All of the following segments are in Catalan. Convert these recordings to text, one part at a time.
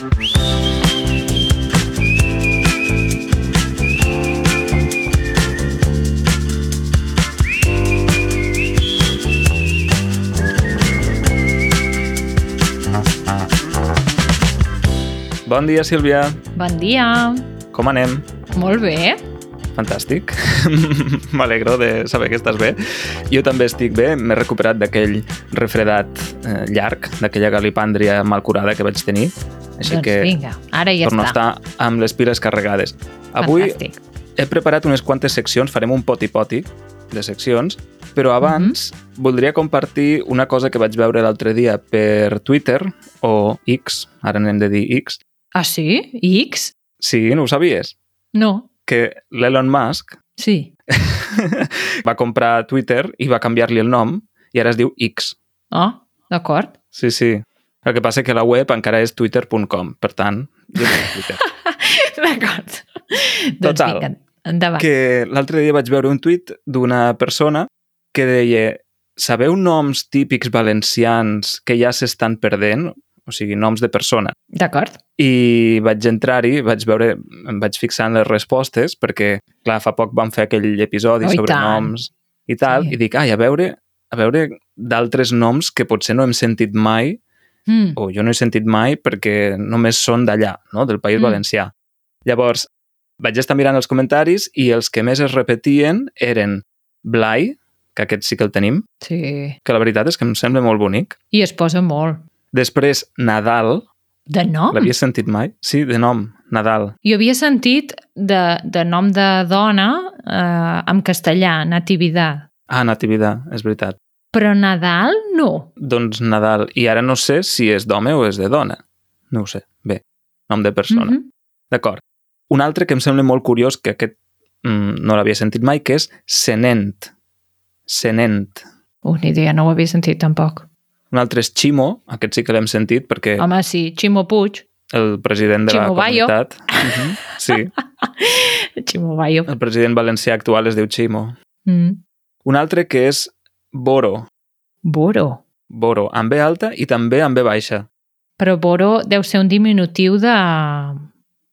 Bon dia, Sílvia. Bon dia. Com anem? Molt bé. Fantàstic. M'alegro de saber que estàs bé. Jo també estic bé. M'he recuperat d'aquell refredat eh, llarg, d'aquella galipàndria mal curada que vaig tenir. Així doncs que vinga, ara ja torno a està. estar amb les piles carregades. Avui Fantàstic. he preparat unes quantes seccions, farem un poti-poti de seccions, però abans Mhm. voldria compartir una cosa que vaig veure l'altre dia per Twitter, o X, ara n'hem de dir X. Ah, sí? X? Sí, no ho sabies? No. Que l'Elon Musk Sí. va comprar Twitter i va canviar-li el nom i ara es diu X. Oh, d'acord. Sí, sí. El que passa que la web encara és twitter.com, per tant, jo tinc Twitter. D'acord. doncs Total. vinga, endavant. que l'altre dia vaig veure un tuit d'una persona que deia sabeu noms típics valencians que ja s'estan perdent? O sigui, noms de persona. D'acord. I vaig entrar-hi, vaig veure, em vaig fixar en les respostes, perquè, clar, fa poc vam fer aquell episodi Oh, sobre tant. noms i tal, Sí. i dic, ai, a veure, a veure d'altres noms que potser no hem sentit mai, Mm. o jo no he sentit mai perquè només són d'allà, no? del País Mm. Valencià. Llavors, vaig estar mirant els comentaris i els que més es repetien eren Blai, que aquest sí que el tenim, Sí. que la veritat és que em sembla molt bonic. I es posa molt. Després, Nadal, De nom? l'havies sentit mai? Sí, de nom, Nadal. Jo havia sentit de, de nom de dona eh, en castellà, Natividad. Ah, Natividad, és veritat. Però Nadal, no. Doncs Nadal. I ara no sé si és d'home o és de dona. No ho sé. Bé, nom de persona. Mhm. D'acord. Un altre que em sembla molt curiós, que aquest mm, no l'havia sentit mai, que és Senent. Senent. Una idea, no ho havia sentit tampoc. Un altre és Ximo, aquest sí que l'hem sentit perquè Home, sí, Ximo Puig. el president de Ximo la Bayo. comunitat... Mhm, Sí, Ximo Bayo. el president valencià actual es diu Ximo. Mm. Un altre que és Boro. Boro. Boro, amb B alta i també amb B baixa. Però Boro deu ser un diminutiu de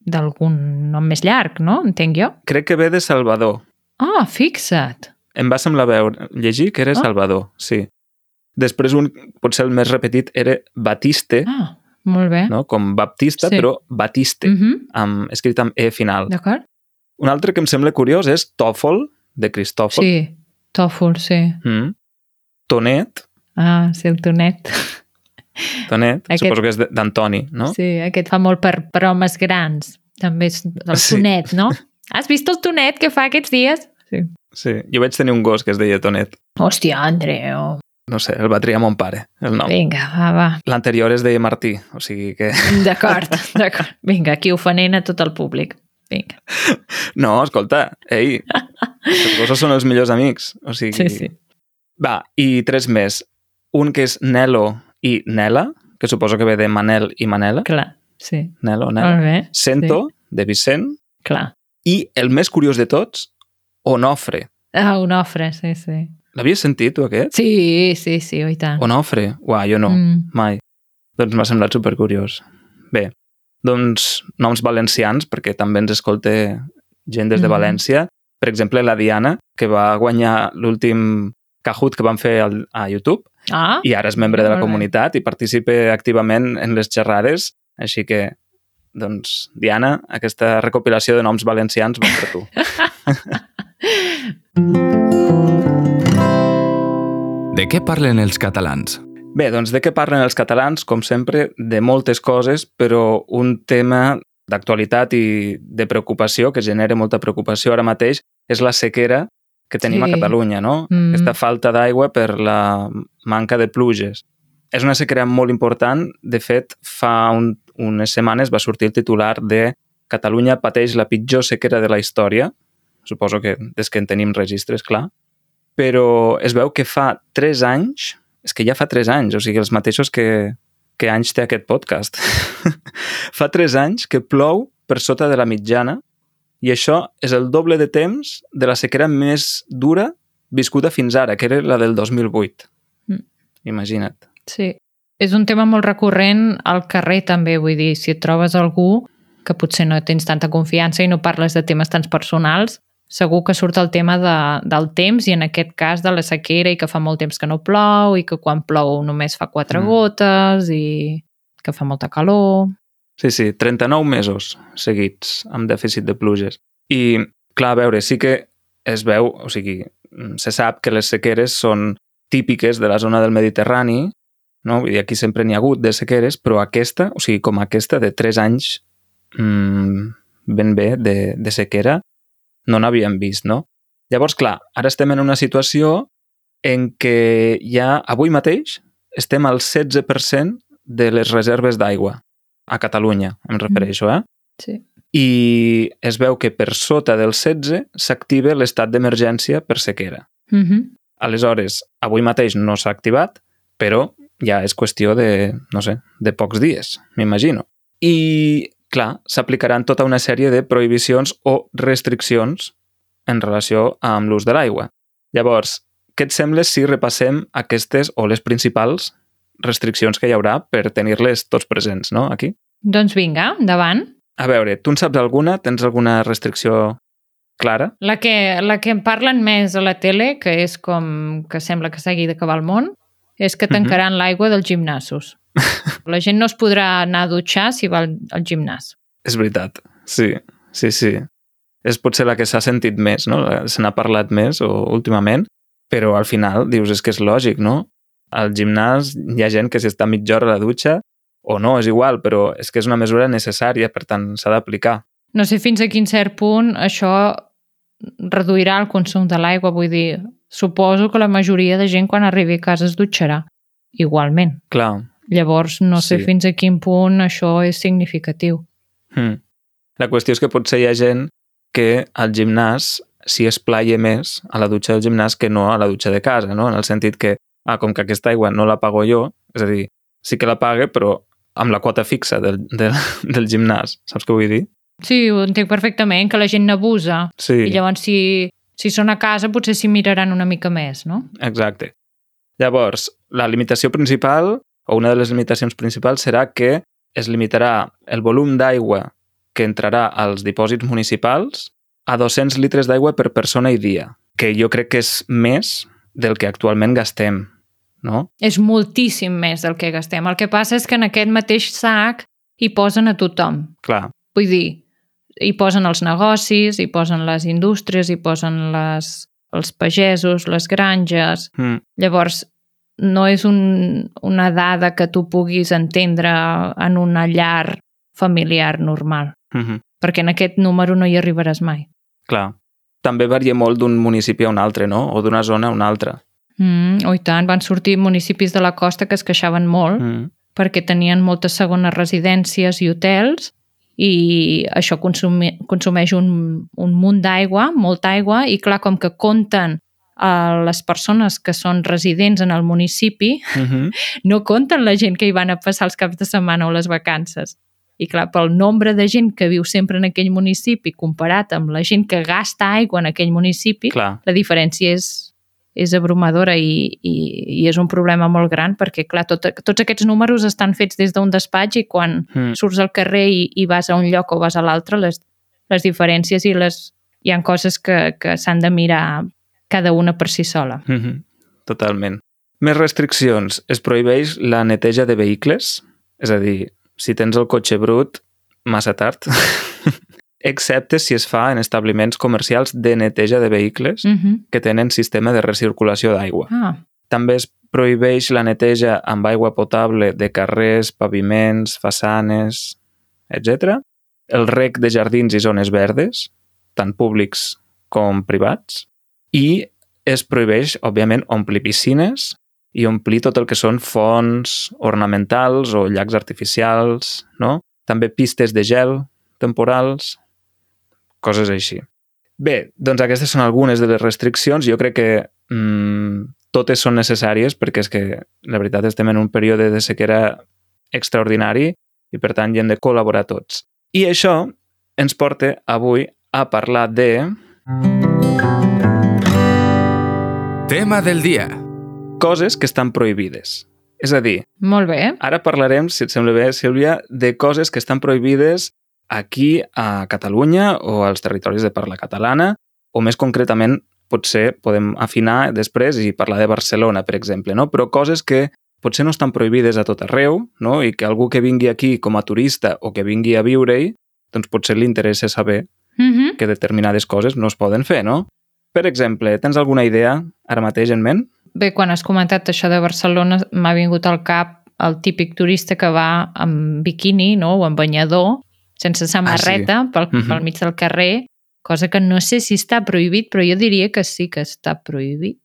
d'algun nom més llarg, no? Entenc jo. Crec que ve de Salvador. Ah, fixa't. Em va semblar veure, llegir que era Ah. Salvador, sí. Després un, potser el més repetit, era Batiste, Ah, molt bé. no? com Baptista, Sí. però Batiste, Mm -hmm. amb, escrit amb E final. D'acord? Un altre que em sembla curiós és Tòfol, de Cristòfol. Sí, tòfol, sí. Mm. Tonet, Ah, sí, el tonet. Tonet, Aquest- suposo que és de- d'Antoni, no? Sí, aquest fa molt per, per homes grans. També és el Sí. tonet, no? Has vist el tonet que fa aquests dies? Sí. Sí, jo vaig tenir un gos que es deia Tonet. Hòstia, Andreu. No sé, el va triar mon pare, el nom. Vinga, va, va. L'anterior es deia Martí, o sigui que... D'acord, d'acord. Vinga, aquí ofenent a tot el públic. Vinga. No, escolta, ei, els gossos són els millors amics, o sigui... Sí, sí. Va, i tres més. Un que és Nelo i Nela, que suposo que ve de Manel i Manela. Clar, sí. Nelo, Nela. Molt bé. Sento, de Vicent. Sí, clar. I el més curiós de tots, Onofre. Ah, un ofre, sí, sí. L'havies sentit, tu, aquest? Sí, sí, sí, oi tant. Onofre? Uà, jo no, Mm. mai. Doncs m'ha semblat supercuriós. Bé, doncs noms valencians, perquè també ens escolta gent des de Mhm. València. Per exemple, la Diana, que va guanyar l'últim Kahoot que van fer al, a YouTube Ah, i ara és membre de la comunitat i participa activament en les xerrades, així que, doncs, Diana, aquesta recopilació de noms valencians va per tu. De què parlen els catalans? Bé, doncs de què parlen els catalans? Com sempre, de moltes coses, però un tema d'actualitat i de preocupació, que genera molta preocupació ara mateix, és la sequera que tenim Sí. a Catalunya, no? Mm. Aquesta falta d'aigua per la manca de pluges. És una sequera molt important. De fet, fa un, unes setmanes va sortir el titular de Catalunya pateix la pitjor sequera de la història. Suposo que des que en tenim registres, clar. Però es veu que fa 3 anys, és que ja fa 3 anys, o sigui, els mateixos que, que anys té aquest podcast. fa 3 anys que plou per sota de la mitjana i això és el doble de temps de la sequera més dura viscuda fins ara, que era la del 2008. Mm. Imagina't. sí. És un tema molt recurrent al carrer també, vull dir, si et trobes algú que potser no tens tanta confiança i no parles de temes tan personals, segur que surt el tema de, del temps i en aquest cas de la sequera i que fa molt temps que no plou i que quan plou només fa quatre Mm. gotes i que fa molta calor. Sí, sí, 39 mesos seguits amb dèficit de pluges. I, clar, a veure, sí que es veu, o sigui, se sap que les sequeres són típiques de la zona del Mediterrani, no? Dir, aquí sempre n'hi ha hagut de sequeres, però aquesta, o sigui, com aquesta de 3 anys mmm, ben bé de, de sequera, no n'havíem vist, no? Llavors, clar, ara estem en una situació en què ja avui mateix estem al 16% de les reserves d'aigua a Catalunya, em refereixo, eh? Sí. I es veu que per sota del 16 s'activa l'estat d'emergència per sequera. Mm -hmm. Aleshores, avui mateix no s'ha activat, però ja és qüestió de, no sé, de pocs dies, m'imagino. I, clar, s'aplicaran tota una sèrie de prohibicions o restriccions en relació amb l'ús de l'aigua. Llavors, què et sembla si repassem aquestes o les principals restriccions que hi haurà per tenir-les tots presents, no?, aquí? Doncs vinga, endavant. A veure, tu en saps alguna? Tens alguna restricció clara? La que, la que en parlen més a la tele, que és com que sembla que s'hagi d'acabar el món, és que tancaran uh -huh. l'aigua dels gimnasos. La gent no es podrà anar a dutxar si va al, al gimnàs. És veritat, sí, sí, sí. És potser la que s'ha sentit més, no? Se n'ha parlat més o, últimament, però al final dius, és que és lògic, no? Al gimnàs hi ha gent que si està mitja hora a la dutxa, o no, és igual, però és que és una mesura necessària, per tant, s'ha d'aplicar. No sé fins a quin cert punt això reduirà el consum de l'aigua, vull dir, suposo que la majoria de gent quan arribi a casa es dutxarà, igualment. Clar. Llavors, no sé Sí. fins a quin punt això és significatiu. Hmm. La qüestió és que potser hi ha gent que al gimnàs s'hi esplaia més a la dutxa del gimnàs que no a la dutxa de casa, no? En el sentit que, ah, com que aquesta aigua no la pago jo, és a dir, sí que la pague, però amb la quota fixa del, del, del gimnàs. Saps què vull dir? Sí, ho entenc perfectament, que la gent n'abusa. Sí, I llavors, si, si són a casa, potser s'hi miraran una mica més, no? exacte. Llavors, la limitació principal, o una de les limitacions principals, serà que es limitarà el volum d'aigua que entrarà als dipòsits municipals a 200 litres d'aigua per persona i dia, que jo crec que és més del que actualment gastem, no? És moltíssim més del que gastem. El que passa és que en aquest mateix sac hi posen a tothom. Clar, Vull dir, hi posen els negocis, hi posen les indústries, hi posen les, els pagesos, les granges... mm, Llavors, no és un, una dada que tu puguis entendre en una llar familiar normal, mm -hmm. perquè en aquest número no hi arribaràs mai. clar. També varia molt d'un municipi a un altre, no? O d'una zona a una altra. Mm, oh, i tant, van sortir municipis de la costa que es queixaven molt Mm, perquè tenien moltes segones residències i hotels i això consumi, consumeix un, un munt d'aigua, molta aigua, i clar, com que compten a les persones que són residents en el municipi, mm -hmm. no compten la gent que hi van a passar els caps de setmana o les vacances. I clar, pel nombre de gent que viu sempre en aquell municipi comparat amb la gent que gasta aigua en aquell municipi, Clar, la diferència és, és abrumadora i, i, i és un problema molt gran perquè, clar, tot, tots aquests números estan fets des d'un despatx i quan mm, surts al carrer i, i vas a un lloc o vas a l'altre, les, les diferències i les, hi han coses que, que s'han de mirar cada una per si sola. mm -hmm. totalment. Més restriccions. Es prohibeix la neteja de vehicles, és a dir, si tens el cotxe brut, massa tard, excepte si es fa en establiments comercials de neteja de vehicles Mm -hmm. que tenen sistema de recirculació d'aigua. Ah, També es prohibeix la neteja amb aigua potable de carrers, paviments, façanes, etc. El rec de jardins i zones verdes, tant públics com privats. I es prohibeix, òbviament, omplir piscines i omplir tot el que són fonts ornamentals o llacs artificials, no? També pistes de gel temporals, coses així. Bé, doncs aquestes són algunes de les restriccions. Jo crec que mmm, totes són necessàries perquè és que, la veritat, estem en un període de sequera extraordinari i, per tant, hi hem de col·laborar tots. I això ens porta avui a parlar de Tema del día. coses que estan prohibides. És a dir, Molt bé. ara parlarem, si et sembla bé, Sílvia, de coses que estan prohibides aquí a Catalunya o als territoris de parla catalana, o més concretament, potser podem afinar després i parlar de Barcelona, per exemple, no? però coses que potser no estan prohibides a tot arreu no? i que algú que vingui aquí com a turista o que vingui a viure-hi, doncs potser li interessa saber Mm -hmm. que determinades coses no es poden fer, no? Per exemple, tens alguna idea ara mateix en ment? Bé, quan has comentat això de Barcelona, m'ha vingut al cap el típic turista que va amb biquini no? o amb banyador, sense samarreta, ah, sí. pel, Mhm. pel mig del carrer, cosa que no sé si està prohibit, però jo diria que sí que està prohibit.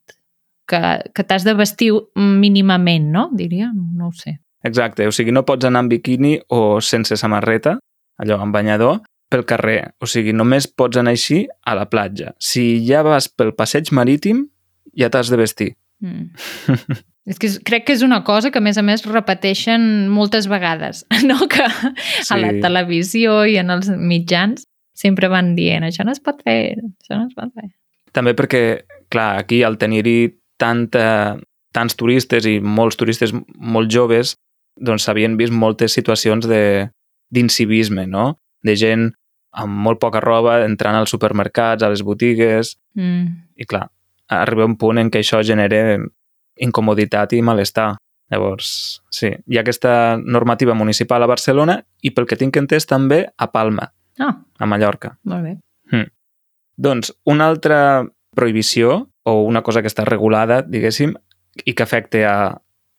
Que, que t'has de vestir mínimament, no? Diria, no ho sé. Exacte, o sigui, no pots anar amb biquini o sense samarreta, allò, amb banyador, pel carrer. O sigui, només pots anar així a la platja. Si ja vas pel passeig marítim, ja t'has de vestir. Mm. és que és, crec que és una cosa que, a més a més, repeteixen moltes vegades, no? Que a la Sí. televisió i en els mitjans sempre van dient això no es pot fer, això no es pot fer. També perquè, clar, aquí al tenir-hi tanta, tants turistes i molts turistes molt joves, doncs s'havien vist moltes situacions de d'incivisme, no? De gent amb molt poca roba entrant als supermercats, a les botigues, Mm. i clar, arriba un punt en què això genera incomoditat i malestar. Llavors, sí, hi ha aquesta normativa municipal a Barcelona i pel que tinc entès també a Palma, Ah, a Mallorca. molt bé. Doncs una altra prohibició o una cosa que està regulada, diguéssim, i que afecta a,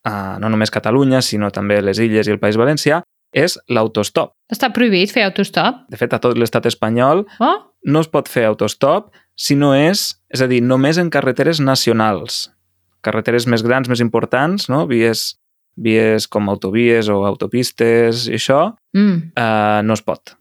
a no només Catalunya, sinó també les Illes i el País Valencià, és l'autostop. Està prohibit fer autostop? De fet, a tot l'estat espanyol Oh, no es pot fer autostop si no és, és a dir, només en carreteres nacionals. Carreteres més grans, més importants, no? vies, vies com autovies o autopistes i això, mm. eh, no es pot.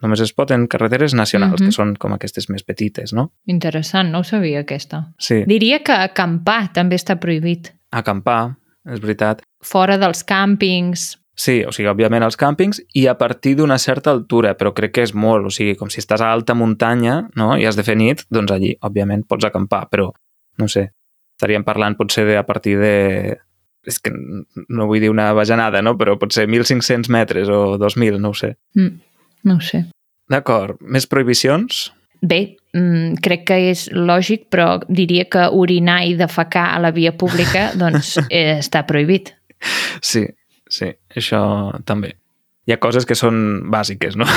Només es pot en carreteres nacionals, Mhm. que són com aquestes més petites, no? interessant, no ho sabia aquesta. Sí, Diria que acampar també està prohibit. acampar, és veritat. Fora dels càmpings. Sí, o sigui, òbviament als càmpings i a partir d'una certa altura, però crec que és molt, o sigui, com si estàs a alta muntanya no? i has de fer nit, doncs allí, òbviament, pots acampar, però, no sé, estaríem parlant potser de a partir de... És que no vull dir una bajanada, no? però potser 1.500 metres o 2.000, no ho sé. Mm. No ho sé. D'acord, més prohibicions? Bé, mm, crec que és lògic, però diria que orinar i defecar a la via pública doncs, eh, està prohibit. Sí, sí, això també. Hi ha coses que són bàsiques, no?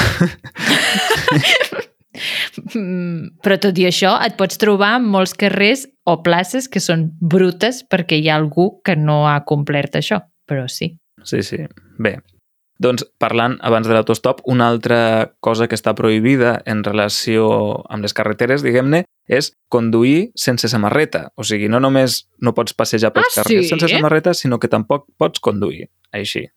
Mm, Però tot i això, et pots trobar en molts carrers o places que són brutes perquè hi ha algú que no ha complert això. Però sí. Sí, sí. Bé, doncs parlant abans de l'autostop, una altra cosa que està prohibida en relació amb les carreteres, diguem-ne, és conduir sense samarreta. O sigui, no només no pots passejar pels Ah, carrers sí? sense samarreta, sinó que tampoc pots conduir així.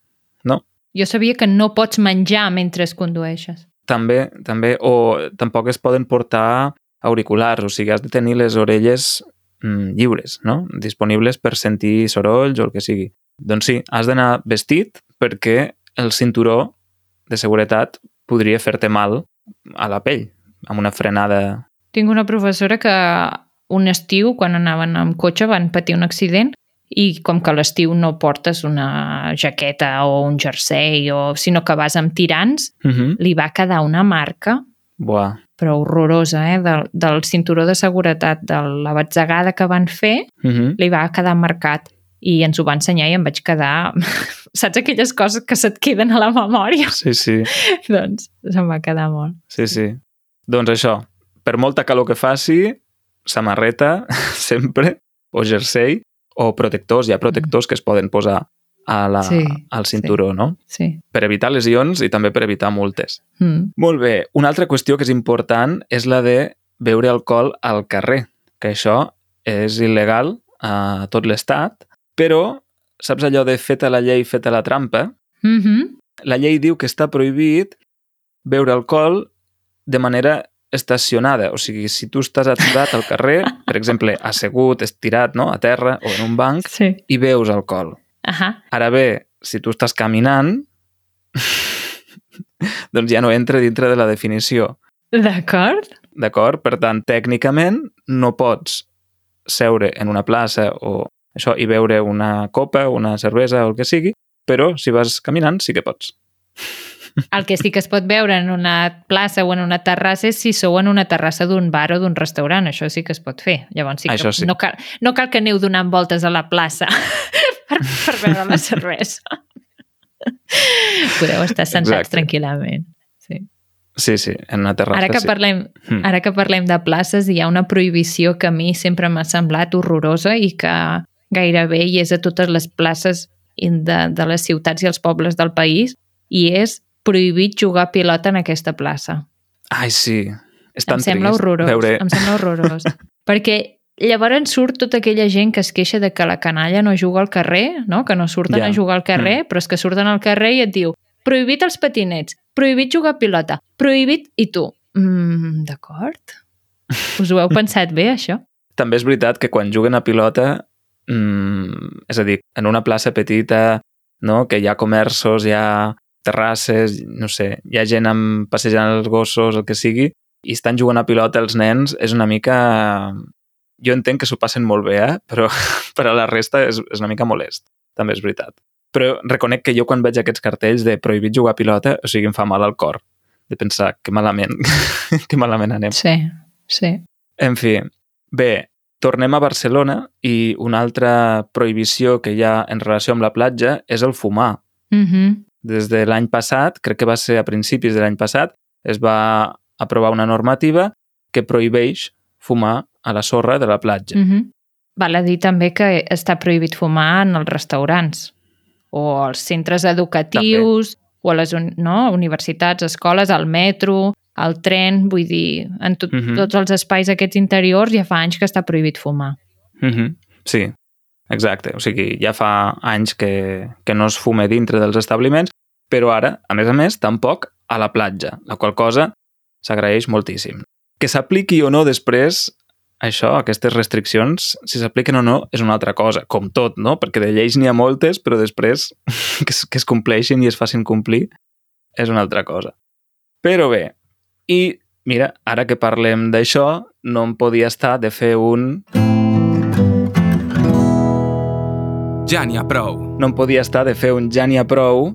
Jo sabia que no pots menjar mentre es condueixes. També, també, o tampoc es poden portar auriculars, o sigui, has de tenir les orelles mm, lliures, no? Disponibles per sentir sorolls o el que sigui. Doncs sí, has d'anar vestit perquè el cinturó de seguretat podria fer-te mal a la pell, amb una frenada... Tinc una professora que un estiu, quan anaven amb cotxe, van patir un accident i com que a l'estiu no portes una jaqueta o un jersei, o, sinó que vas amb tirants, Uh -huh. li va quedar una marca Buah, però horrorosa, eh? Del, del cinturó de seguretat, de la batzegada que van fer, uh -huh. li va quedar marcat i ens ho va ensenyar i em vaig quedar... Saps aquelles coses que se't queden a la memòria? Sí, sí, doncs se'm va quedar molt. sí, sí. Doncs això, per molta calor que faci, samarreta, sempre, o jersei, o protectors. Hi ha protectors que es poden posar a la, Sí, al cinturó, no? Sí. Per evitar lesions i també per evitar multes. Mm. Molt bé. Una altra qüestió que és important és la de beure alcohol al carrer, que això és il·legal a tot l'estat, però saps allò de feta la llei, feta la trampa? Mm -hmm. La llei diu que està prohibit beure alcohol de manera estacionada. O sigui, si tu estàs aturat al carrer, per exemple, assegut, estirat, no?, a terra o en un banc, Sí. i beus alcohol. Ahà. Ara bé, si tu estàs caminant, doncs ja no entra dintre de la definició. D'acord. D'acord? Per tant, tècnicament no pots seure en una plaça o això i beure una copa, una cervesa o el que sigui, però si vas caminant sí que pots. El que sí que es pot veure en una plaça o en una terrassa és si sou en una terrassa d'un bar o d'un restaurant. Això sí que es pot fer. Llavors sí que Això sí. no, cal, no cal que aneu donant voltes a la plaça per, per veure la cervesa. Podeu estar sensats Exacte. tranquil·lament. Sí. Sí, sí, en una terrassa Ara que, sí. parlem, Mm. ara que parlem de places, hi ha una prohibició que a mi sempre m'ha semblat horrorosa i que gairebé hi és a totes les places de, de les ciutats i els pobles del país i és prohibit jugar a pilota en aquesta plaça. Ai, sí. És tan em sembla trist horrorós. veure... Em sembla horrorós. Perquè llavors surt tota aquella gent que es queixa de que la canalla no juga al carrer, no? que no surten Ja. a jugar al carrer, però és que surten al carrer i et diu prohibit els patinets, prohibit jugar a pilota, prohibit... I tu, mm, d'acord? Us ho heu pensat bé, això? També és veritat que quan juguen a pilota, mmm, és a dir, en una plaça petita, no? que hi ha comerços, hi ha terrasses, no sé, hi ha gent amb, passejant els gossos, el que sigui, i estan jugant a pilota els nens, és una mica... Jo entenc que s'ho passen molt bé, eh? però per a la resta és, és una mica molest. També és veritat. Però reconec que jo quan veig aquests cartells de prohibit jugar a pilota, o sigui, em fa mal al cor de pensar que malament, que malament anem. Sí, sí. En fi, bé, tornem a Barcelona i una altra prohibició que hi ha en relació amb la platja és el fumar. Mm -hmm. Des de l'any passat, crec que va ser a principis de l'any passat, es va aprovar una normativa que prohibeix fumar a la sorra de la platja. Mm -hmm. Val a dir també que està prohibit fumar en els restaurants o als centres educatius també. o a les no, universitats, escoles, al metro, al tren, vull dir, en tot, mm. -hmm. tots els espais aquests interiors ja fa anys que està prohibit fumar. Mm -hmm. Sí, exacte. O sigui, ja fa anys que, que no es fume dintre dels establiments, però ara, a més a més, tampoc a la platja, la qual cosa s'agraeix moltíssim. Que s'apliqui o no després, això, aquestes restriccions, si s'apliquen o no, és una altra cosa, com tot, no? Perquè de lleis n'hi ha moltes, però després que es, que es compleixin i es facin complir és una altra cosa. Però bé, i mira, ara que parlem d'això, no em podia estar de fer un... Ja n'hi ha prou. no em podia estar de fer un ja n'hi ha prou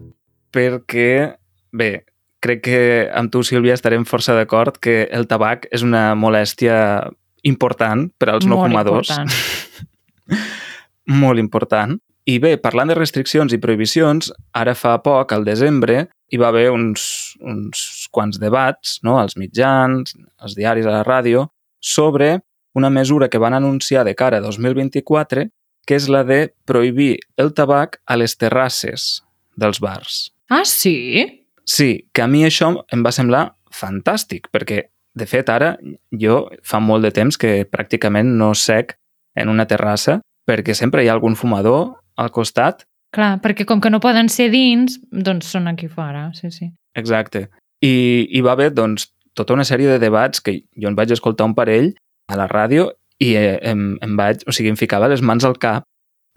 perquè, bé, crec que amb tu, Sílvia, estarem força d'acord que el tabac és una molèstia important per als no Molt fumadors. important. Molt important. I bé, parlant de restriccions i prohibicions, ara fa poc, al desembre, hi va haver uns, uns quants debats no? als mitjans, als diaris, a la ràdio, sobre una mesura que van anunciar de cara a 2024 que és la de prohibir el tabac a les terrasses dels bars. Ah, sí? Sí, que a mi això em va semblar fantàstic, perquè, de fet, ara jo fa molt de temps que pràcticament no sec en una terrassa, perquè sempre hi ha algun fumador al costat. Clar, perquè com que no poden ser dins, doncs són aquí fora, sí, sí. Exacte. I hi va haver, doncs, tota una sèrie de debats que jo en vaig escoltar un parell a la ràdio i eh, em, em vaig, o sigui, em ficava les mans al cap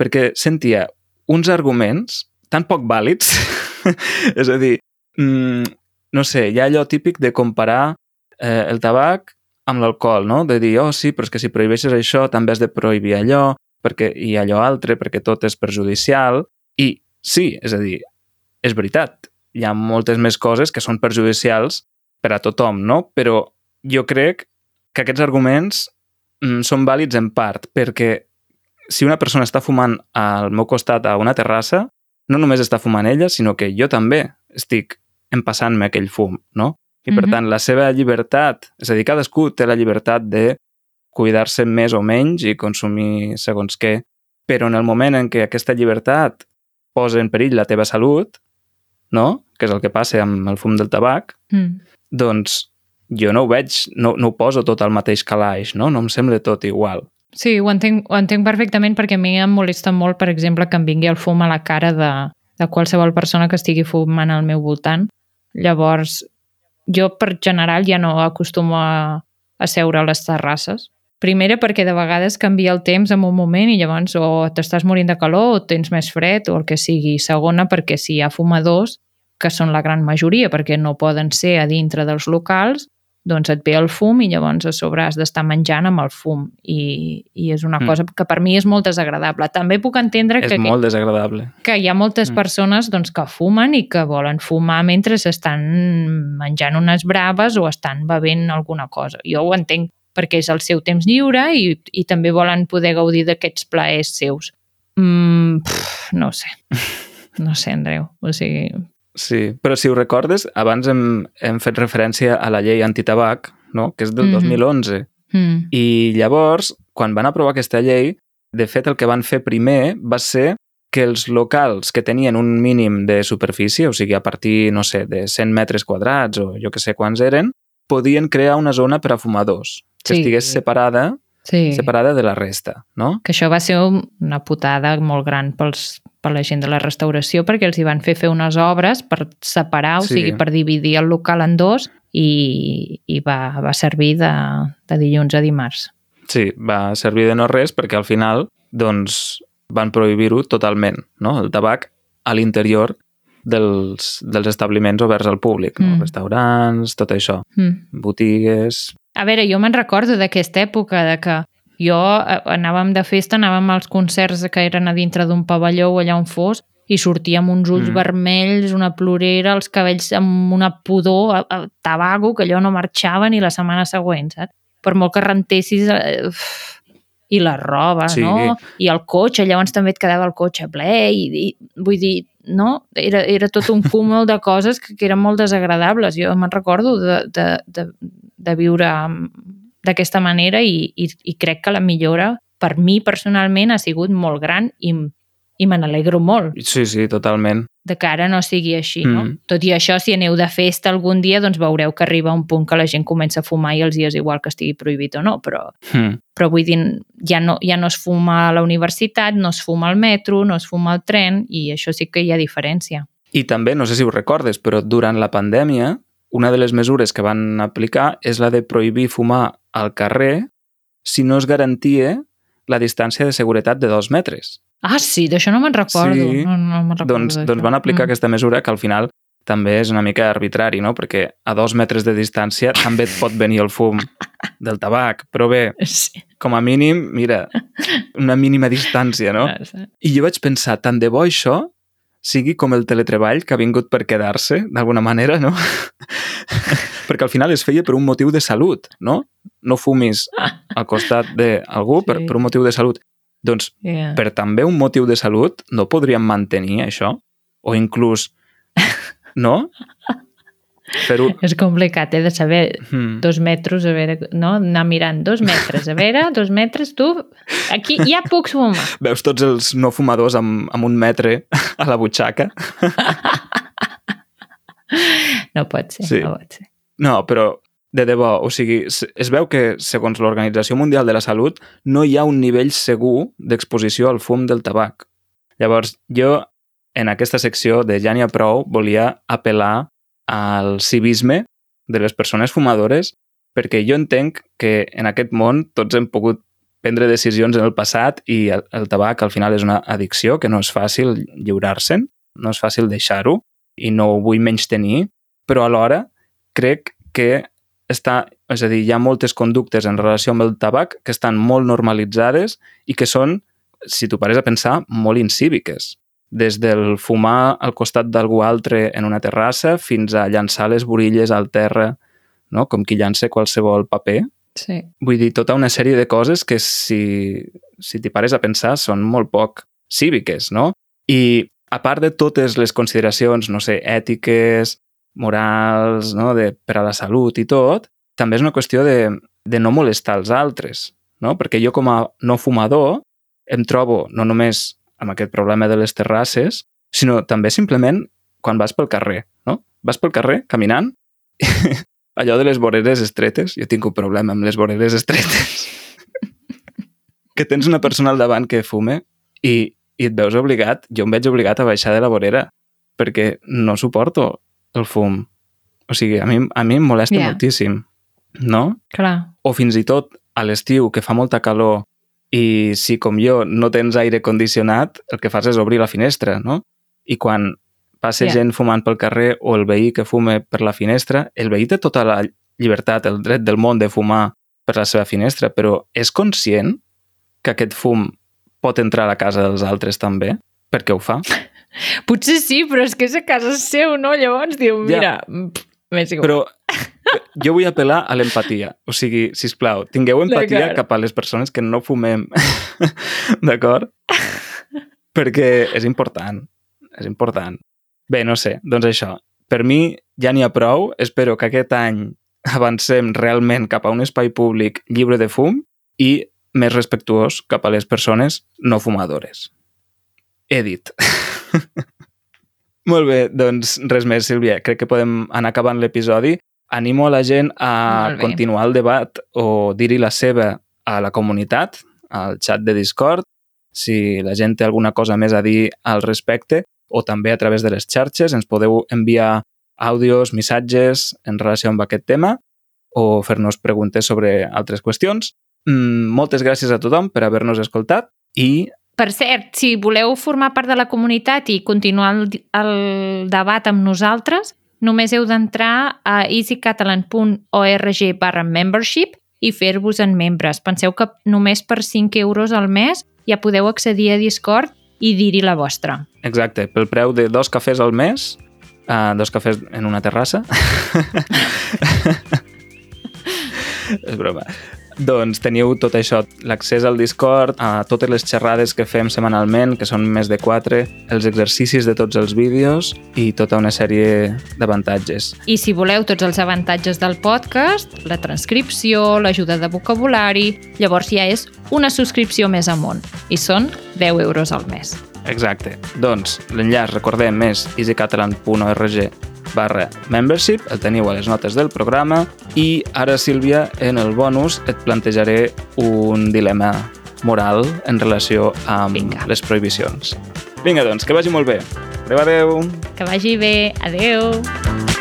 perquè sentia uns arguments tan poc vàlids, és a dir, mm, no sé, hi ha allò típic de comparar eh, el tabac amb l'alcohol, no? De dir, oh, sí, però és que si prohibeixes això també has de prohibir allò, perquè i allò altre, perquè tot és perjudicial. I sí, és a dir, és veritat, hi ha moltes més coses que són perjudicials per a tothom, no? Però jo crec que aquests arguments són vàlids en part, perquè si una persona està fumant al meu costat a una terrassa, no només està fumant ella, sinó que jo també estic empassant-me aquell fum, no? I per Mhm. tant, la seva llibertat, és a dir, cadascú té la llibertat de cuidar-se més o menys i consumir segons què, però en el moment en què aquesta llibertat posa en perill la teva salut, no? que és el que passa amb el fum del tabac, Mm. doncs jo no ho veig, no, no ho poso tot al mateix calaix, no? No em sembla tot igual. Sí, ho entenc, ho entenc perfectament perquè a mi em molesta molt, per exemple, que em vingui el fum a la cara de, de qualsevol persona que estigui fumant al meu voltant. Llavors, jo per general ja no acostumo a, a seure a les terrasses. Primera perquè de vegades canvia el temps en un moment i llavors o t'estàs morint de calor o tens més fred o el que sigui. Segona perquè si hi ha fumadors, que són la gran majoria perquè no poden ser a dintre dels locals, doncs et ve el fum i llavors a sobre has d'estar menjant amb el fum i, i és una Mm. cosa que per mi és molt desagradable. També puc entendre És que, molt desagradable. que hi ha moltes Mm. persones doncs, que fumen i que volen fumar mentre estan menjant unes braves o estan bevent alguna cosa. Jo ho entenc perquè és el seu temps lliure i, i també volen poder gaudir d'aquests plaers seus. Mm, pff, no sé. No sé, Andreu. O sigui, Sí, però si ho recordes, abans hem, hem fet referència a la llei antitabac, no? que és del Mhm. 2011. mm, I llavors, quan van aprovar aquesta llei, de fet el que van fer primer va ser que els locals que tenien un mínim de superfície, o sigui, a partir, no sé, de 100 metres quadrats o jo que sé quants eren, podien crear una zona per a fumadors, que Sí. estigués separada, sí. separada de la resta, no? que això va ser un- una putada molt gran pels, per la gent de la restauració perquè els hi van fer fer unes obres per separar, o Sí. sigui, per dividir el local en dos i, i va, va servir de, de dilluns a dimarts. Sí, va servir de no res perquè al final doncs, van prohibir-ho totalment, no? el tabac a l'interior dels, dels establiments oberts al públic, no? Mm. restaurants, tot això, Mm. botigues... A veure, jo me'n recordo d'aquesta època de que jo eh, anàvem de festa, anàvem als concerts que eren a dintre d'un pavelló o allà on fos i sortia amb uns ulls Mm. vermells, una plorera, els cabells amb una pudor, a, a tabaco, que allò no marxava ni la setmana següent, saps? Per molt que rentessis... Eh, uf, i la roba, Sí. no? I el cotxe, llavors també et quedava el cotxe ple i, i vull dir, no? Era, era tot un cúmul de coses que, que eren molt desagradables. Jo me'n recordo de, de, de, de viure amb- d'aquesta manera i, i, i crec que la millora per mi personalment ha sigut molt gran i, i me n'alegro molt Sí, sí, totalment. de que ara no sigui així, no? Mm. Tot i això, si aneu de festa algun dia, doncs veureu que arriba un punt que la gent comença a fumar i els hi és igual que estigui prohibit o no, però, Mm. però vull dir, ja no, ja no es fuma a la universitat, no es fuma al metro, no es fuma al tren i això sí que hi ha diferència. I també, no sé si ho recordes, però durant la pandèmia, una de les mesures que van aplicar és la de prohibir fumar al carrer si no es garantia la distància de seguretat de dos metres. Ah, sí, d'això no me'n recordo. Sí. No, no recordo Doncs, doncs van aplicar Mm. aquesta mesura que al final també és una mica arbitrari, no? Perquè a dos metres de distància també et pot venir el fum del tabac. Però bé, Sí. com a mínim, mira, una mínima distància, no? Ah. I jo vaig pensar, tant de bo això sigui com el teletreball que ha vingut per quedar-se, d'alguna manera, no? Perquè al final es feia per un motiu de salut, no? No fumis al costat d'algú per, Sí. per un motiu de salut. Doncs Yeah. per també un motiu de salut no podríem mantenir això? O inclús, no? Fer-ho... És complicat, he de saber Hmm. dos metres, a veure, no? Anar mirant dos metres, a veure, dos metres, tu, aquí ja puc fumar. Veus tots els no fumadors amb, amb un metre a la butxaca? No pot ser, Sí. no pot ser. No, però de debò, o sigui, es es veu que, segons l'Organització Mundial de la Salut, no hi ha un nivell segur d'exposició al fum del tabac. Llavors, jo, en aquesta secció de Ja n'hi ha prou, volia apel·lar al civisme de les persones fumadores, perquè jo entenc que en aquest món tots hem pogut prendre decisions en el passat i el, el tabac al final és una addicció que no és fàcil lliurar-se'n, no és fàcil deixar-ho i no ho vull menys tenir, però alhora crec que està, és a dir, hi ha moltes conductes en relació amb el tabac que estan molt normalitzades i que són, si t'ho pares a pensar, molt incíviques. Des del fumar al costat d'algú altre en una terrassa fins a llançar les borilles al terra, no? com qui llança qualsevol paper. Sí. Vull dir, tota una sèrie de coses que si, si t'hi pares a pensar són molt poc cíviques, no? I a part de totes les consideracions, no sé, ètiques, morals, no? de, per a la salut i tot, també és una qüestió de, de no molestar els altres, no? Perquè jo com a no fumador em trobo no només amb aquest problema de les terrasses, sinó també simplement quan vas pel carrer, no? Vas pel carrer caminant allò de les voreres estretes, jo tinc un problema amb les voreres estretes. que tens una persona al davant que fume i, i et veus obligat, jo em veig obligat a baixar de la vorera perquè no suporto el fum. O sigui, a mi, a mi em molesta Ja. moltíssim, no? Clar. O fins i tot a l'estiu, que fa molta calor i si com jo no tens aire condicionat, el que fas és obrir la finestra, no? I quan passa Ja. gent fumant pel carrer o el veí que fume per la finestra, el veí té tota la, llibertat, el dret del món de fumar per la seva finestra, però és conscient que aquest fum pot entrar a la casa dels altres també? Per què ho fa? Potser sí, però és que és a casa seu, no? Llavors diu, mira, ja. m'és igual. Però jo vull apel·lar a l'empatia. O sigui, si plau, tingueu empatia cap a les persones que no fumem. D'acord? Perquè és important. És important. Bé, no sé, doncs això. Per mi ja n'hi ha prou. Espero que aquest any avancem realment cap a un espai públic lliure de fum i més respectuós cap a les persones no fumadores. He dit. Molt bé, doncs res més, Sílvia. Crec que podem anar acabant l'episodi. Animo a la gent a continuar el debat o dir-hi la seva a la comunitat, al xat de Discord, si la gent té alguna cosa més a dir al respecte, o també a través de les xarxes ens podeu enviar àudios, missatges en relació amb aquest tema o fer-nos preguntes sobre altres qüestions. Mm, moltes gràcies a tothom per haver-nos escoltat i Per cert, si voleu formar part de la comunitat i continuar el, el debat amb nosaltres, només heu d'entrar a easycatalan.org barra membership i fer-vos en membres. Penseu que només per 5 euros al mes ja podeu accedir a Discord i dir-hi la vostra. Exacte, pel preu de dos cafès al mes, uh, dos cafès en una terrassa. és broma. Doncs teniu tot això, l'accés al Discord, a totes les xerrades que fem setmanalment, que són més de quatre, els exercicis de tots els vídeos i tota una sèrie d'avantatges. I si voleu tots els avantatges del podcast, la transcripció, l'ajuda de vocabulari, llavors ja és una subscripció més amunt i són 10 euros al mes. Exacte. Doncs l'enllaç, recordem, és easycatalan.org barra membership, el teniu a les notes del programa i ara, Sílvia, en el bonus et plantejaré un dilema moral en relació amb Vinga. les prohibicions. Vinga, doncs, que vagi molt bé. Adéu, adéu. Que vagi bé. Adeu!